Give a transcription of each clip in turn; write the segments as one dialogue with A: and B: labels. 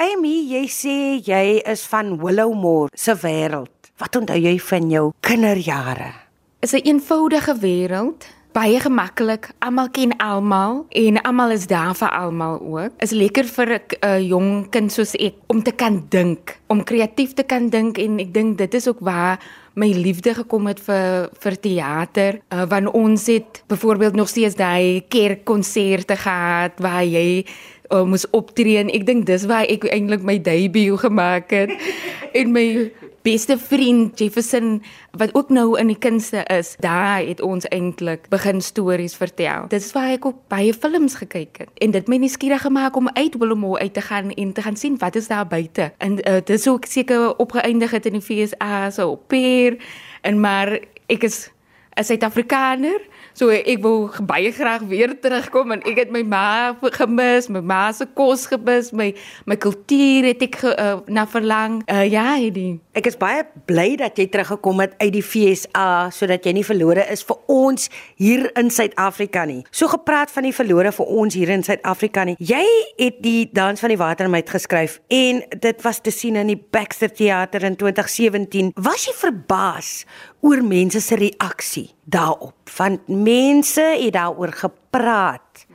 A: Amy, jy sê jy is van Willowmore se wêreld. Wat onthou jy van jou kinderjare?
B: Is 'n eenvoudige wêreld baie gemaklik. Almal ken almal en almal is daar vir almal ook. Is lekker vir 'n uh, jong kind soos ek om te kan dink, om kreatief te kan dink en ek dink dit is ook waar my liefde gekom het vir vir teater. Uh, want ons het byvoorbeeld nog steeds daai kerkkonserte gehad waar jy uh, moes optree en ek dink dis waar ek eintlik my debuut gemaak het en my beste vriend Jefferson wat ook nou in die kunste is, daar het ons eintlik begin stories vertel. Dit is waar ek ook baie films gekyk het en dit my nuuskierig gemaak om uit Willowmore uit te gaan en te gaan sien wat is daar buite. En uh, dit is ook seker opgeëindig het in die FSA so op peer en maar ek is 'n Suid-Afrikaner So ek wil baie graag weer terugkom en ek het my ma gemis, my ma se kos gemis, my my kultuur het ek ge, uh, na verlang. Uh, ja, hierdie.
A: Ek is baie bly dat jy teruggekom het uit die FSA sodat jy nie verlore is vir ons hier in Suid-Afrika nie. So gepraat van die verlore vir ons hier in Suid-Afrika nie. Jy het die dans van die watermeid geskryf en dit was te sien in die Baxter Theater in 2017. Was jy verbaas oor mense se reaksie daarop. Want mense het daaroor gepraat.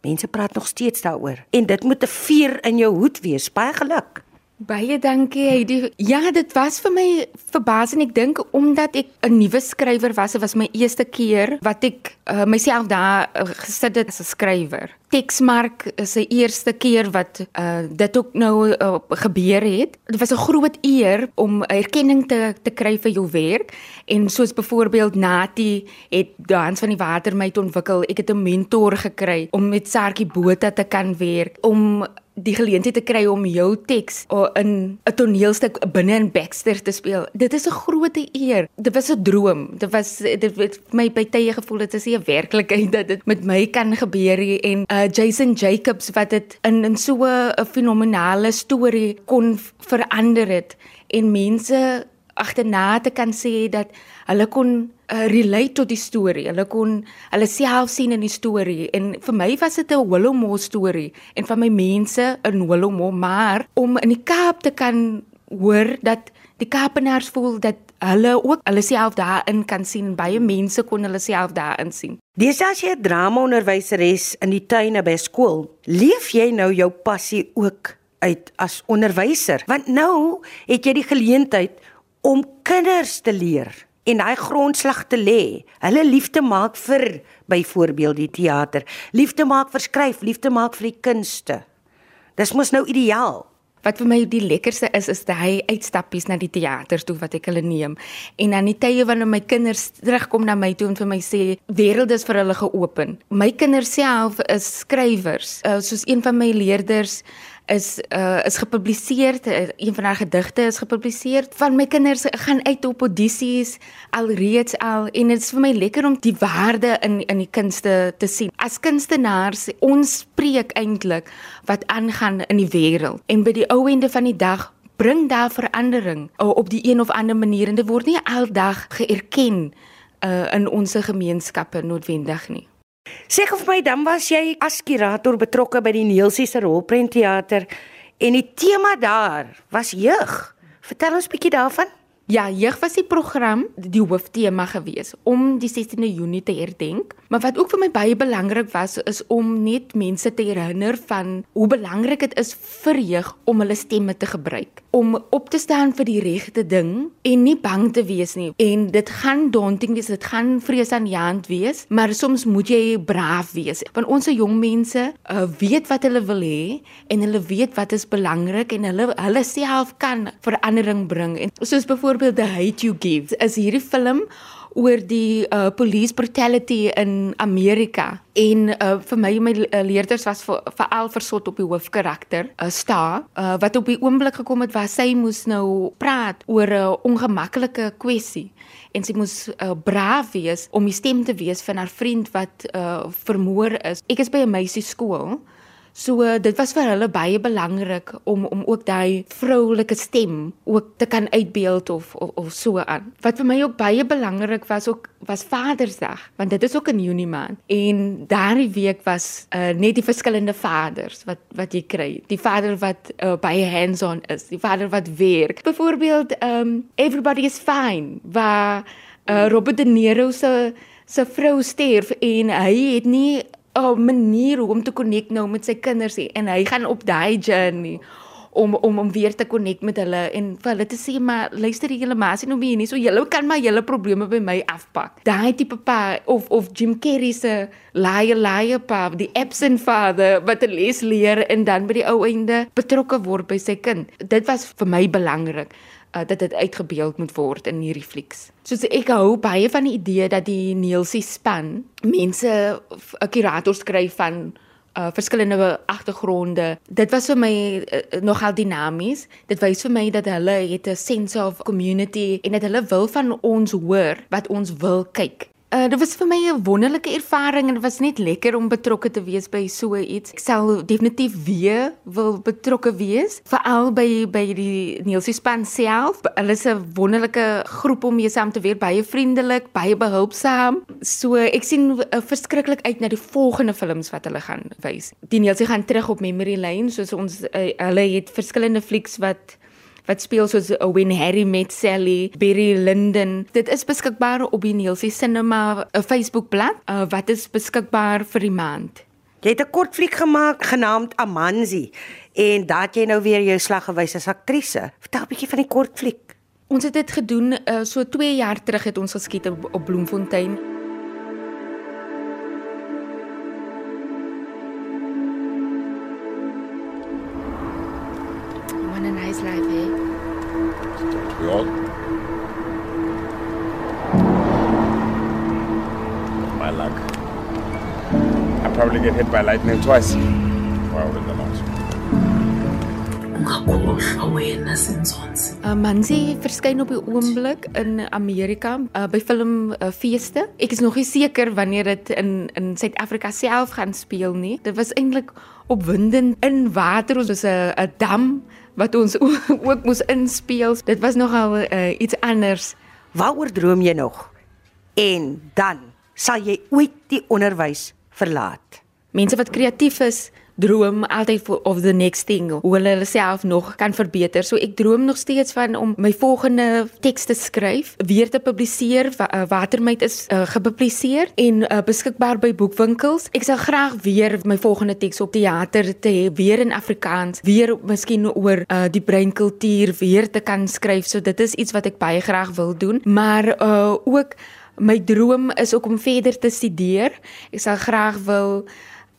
A: Mense praat nog steeds daaroor en dit moet 'n vuur in jou hoed wees. Baie geluk.
B: Baie dankie Heidi. Ja, dit was vir my verbasend. Ek dink omdat ek 'n nuwe skrywer was, dit was my eerste keer wat ek uh, myself daar uh, gesit het as 'n skrywer. Texmark is die eerste keer wat uh, dit ook nou uh, gebeur het. Dit was 'n groot eer om erkenning te te kry vir jou werk en soos byvoorbeeld Nati het dans van die watermeid ontwikkel. Ek het 'n mentor gekry om met Sarkie Botha te kan werk om die geleentheid te kry om jou teks in 'n toneelstuk binne in Baxter te speel. Dit is 'n groot eer. Dit was 'n droom. Dit was dit het my by tye gevoel dit is 'n werklikheid dat dit met my kan gebeur en uh, Jason Jacobs wat dit in in so 'n fenominale storie kon verander het en mense agterna te kan sê dat hulle kon uh, relate tot die storie. Hulle kon hulle self sien in die storie en vir my was dit 'n Willowmore storie en van my mense in Willowmore, maar om in die Kaap te kan hoor dat die Kaapenaars voel dat hulle ook hulle self daarin kan sien. Baie mense kon hulle self daarin sien.
A: Dis as jy 'n drama-onderwyseres in die tuine by skool, leef jy nou jou passie ook uit as onderwyser? Want nou het jy die geleentheid om kinders te leer en daai grondslag te lê. Hulle liefde maak vir byvoorbeeld die teater, liefde maak vir skryf, liefde maak vir die kunste. Dis mos nou ideaal.
B: Wat vir my die lekkerste is is daai uitstappies na die teaters toe wat ek hulle neem. En dan die tye wanneer my kinders terugkom na my toe en vir my sê wêreld is vir hulle geopen. My kinders self is skrywers. Uh, soos een van my leerders is uh, is gepubliseer uh, een van haar gedigte is gepubliseer van my kinders gaan uit op audisies alreeds al en dit is vir my lekker om die waarde in in die kunste te sien. As kunstenaars ons spreek eintlik wat aangaan in die wêreld en by die ou ende van die dag bring daar verandering uh, op die een of ander manier en dit word nie aldag geerken uh, in ons gemeenskappe noodwendig nie
A: Sê of my dan was jy as kurator betrokke by die Neelsie se rolprentteater en die tema daar was jeug. Vertel ons 'n bietjie daarvan.
B: Ja, jeug was die program die hooftema gewees om die 16de Junie te herdenk. Maar wat ook vir my baie belangrik was is om net mense te herinner van hoe belangrik dit is vir jeug om hulle stemme te gebruik, om op te staan vir die regte ding en nie bang te wees nie. En dit gaan daunting wees, dit gaan vreesaanjaend wees, maar soms moet jy braaf wees. Want ons jong mense uh, weet wat hulle wil hê en hulle weet wat is belangrik en hulle hulle self kan verandering bring. En soos byvoorbeeld The Hate You Give is hierdie film oor die uh, police brutality in Amerika. En uh, vir my my uh, leerders was veral versot op die hoofkarakter uh, sta uh, wat op die oomblik gekom het waar sy moes nou praat oor 'n uh, ongemaklike kwessie en sy moes uh, braaf wees om die stem te wees van haar vriend wat uh, vermoor is. Ek is by 'n meisie skool So dit was vir hulle baie belangrik om om ook daai vroulike stem ook te kan uitbeeld of of, of so aan. Wat vir my ook baie belangrik was ook was Vadersdag, want dit is ook in Junie maand. En daardie week was uh, net die verskillende vaders wat wat jy kry. Die vader wat uh, baie hands-on is, die vader wat werk. Byvoorbeeld um Everybody is fine waar uh, Robert De Niro se se vrou sterf en hy het nie 'n manier hoe om te connect nou met sy kinders nie en hy gaan op daai journey om om om weer te connect met hulle en vir hulle te sê maar luister julle sien hoe jy nie so julle kan maar julle probleme by my afpak. Daai tipe pa of of Jim Carrey se liar liar pa, die absent father wat 'n les leer en dan by die ou einde betrokke word by sy kind. Dit was vir my belangrik uh, dat dit uitgebeeld moet word in hierdie flieks. Soos ek hou baie van die idee dat die Neelsie span mense 'n kurator skryf van uh verskillende agtergronde. Dit was vir my uh, nogal dinamies. Dit wys vir my dat hulle het 'n sense of community en dat hulle wil van ons hoor wat ons wil kyk. Uh, dit was vir my 'n wonderlike ervaring en dit was net lekker om betrokke te wees by so iets. Ek sal definitief weer wil betrokke wees, veral by by die Nielsie span self. Hulle is 'n wonderlike groep om mee saam te werk, baie vriendelik, baie behulpsaam. So ek sien uh, verskriklik uit na die volgende films wat hulle gaan wys. Die Nielsie gaan terug op memory lane, soos ons uh, hulle het verskillende flieks wat wat speel soos When Harry Met Sally, Barry Lyndon. Dit is beskikbaar op die Neelsie Cinema 'n uh, wat is beskikbaar vir die maand.
A: Jy het 'n kort fliek gemaak genaamd Amanzi en dat jy nou weer jou slag gewys as aktrise. Vertel 'n bietjie van die kort fliek.
B: Ons het dit gedoen uh, so 2 jaar terug het ons geskiet op, op Bloemfontein.
C: Ja. My luck. I probably get hit by lightning twice. Wow, with the lungs.
D: ungakhohlwa wena sensonsi
B: Uh, Manzi verskyn op die oomblik in Amerika uh, by filmfeeste. Uh, ek is nog nie seker wanneer dit in in Suid-Afrika self gaan speel nie. Dit was eintlik opwindend in water. Ons was 'n dam wat ons ook moes inspeel. Dit was nogal uh, iets anders.
A: Waaroor droom jy nog? En dan sal jy ooit die onderwys verlaat.
B: Mense wat kreatief is, droom altyd of the next thing, hoe hulle hulle self nog kan verbeter. So ek droom nog steeds van om my volgende teks te skryf, weer te publiseer. Wa uh, Watermeid is uh, gepubliseer en uh, beskikbaar by boekwinkels. Ek sal graag weer my volgende teks op teater te hê, weer in Afrikaans, weer miskien oor uh, die breinkultuur weer te kan skryf. So dit is iets wat ek baie graag wil doen, maar uh, ook my droom is ook om verder te studeer. Ek sal graag wil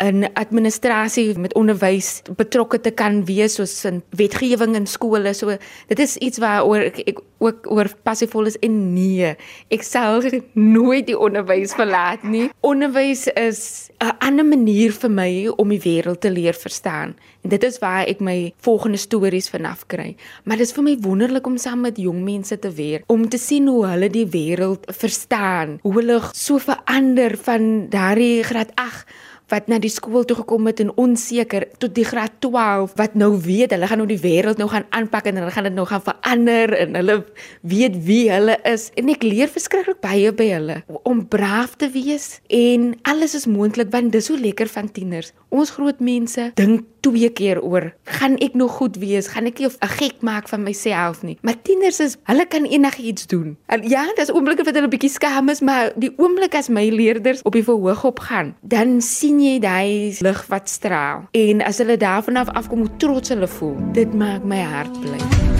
B: in administrasie met onderwys betrokke te kan wees soos in wetgewing in skole. So dit is iets waaroor ek, ek ook oor passievol is en nee, ek sal nooit die onderwys verlaat nie. Onderwys is 'n ander manier vir my om die wêreld te leer verstaan. En dit is waar ek my volgende stories vanaf kry. Maar dit is vir my wonderlik om saam met jong mense te werk, om te sien hoe hulle die wêreld verstaan, hoe hulle so verander van daardie graad 8 wat na die skool toe gekom het en onseker tot die graad 12 wat nou weet hulle gaan nou die wêreld nou gaan aanpak en hulle gaan dit nou gaan verander en hulle weet wie hulle is. En ek leer verskriklik baie by hulle om braaf te wees en alles is moontlik want dis so lekker van tieners ons groot mense dink twee keer oor gaan ek nog goed wees? Gaan ek nie 'n gek maak van myself nie? Maar tieners is hulle kan enigiets doen. En ja dis oomblikke wat hulle bietjie skaam is maar die oomblik as my leerders op die verhoog op gaan dan sien jy daai lig wat straal. En as hulle daarvan af afkom hoe trots hulle voel. Dit maak my hart bly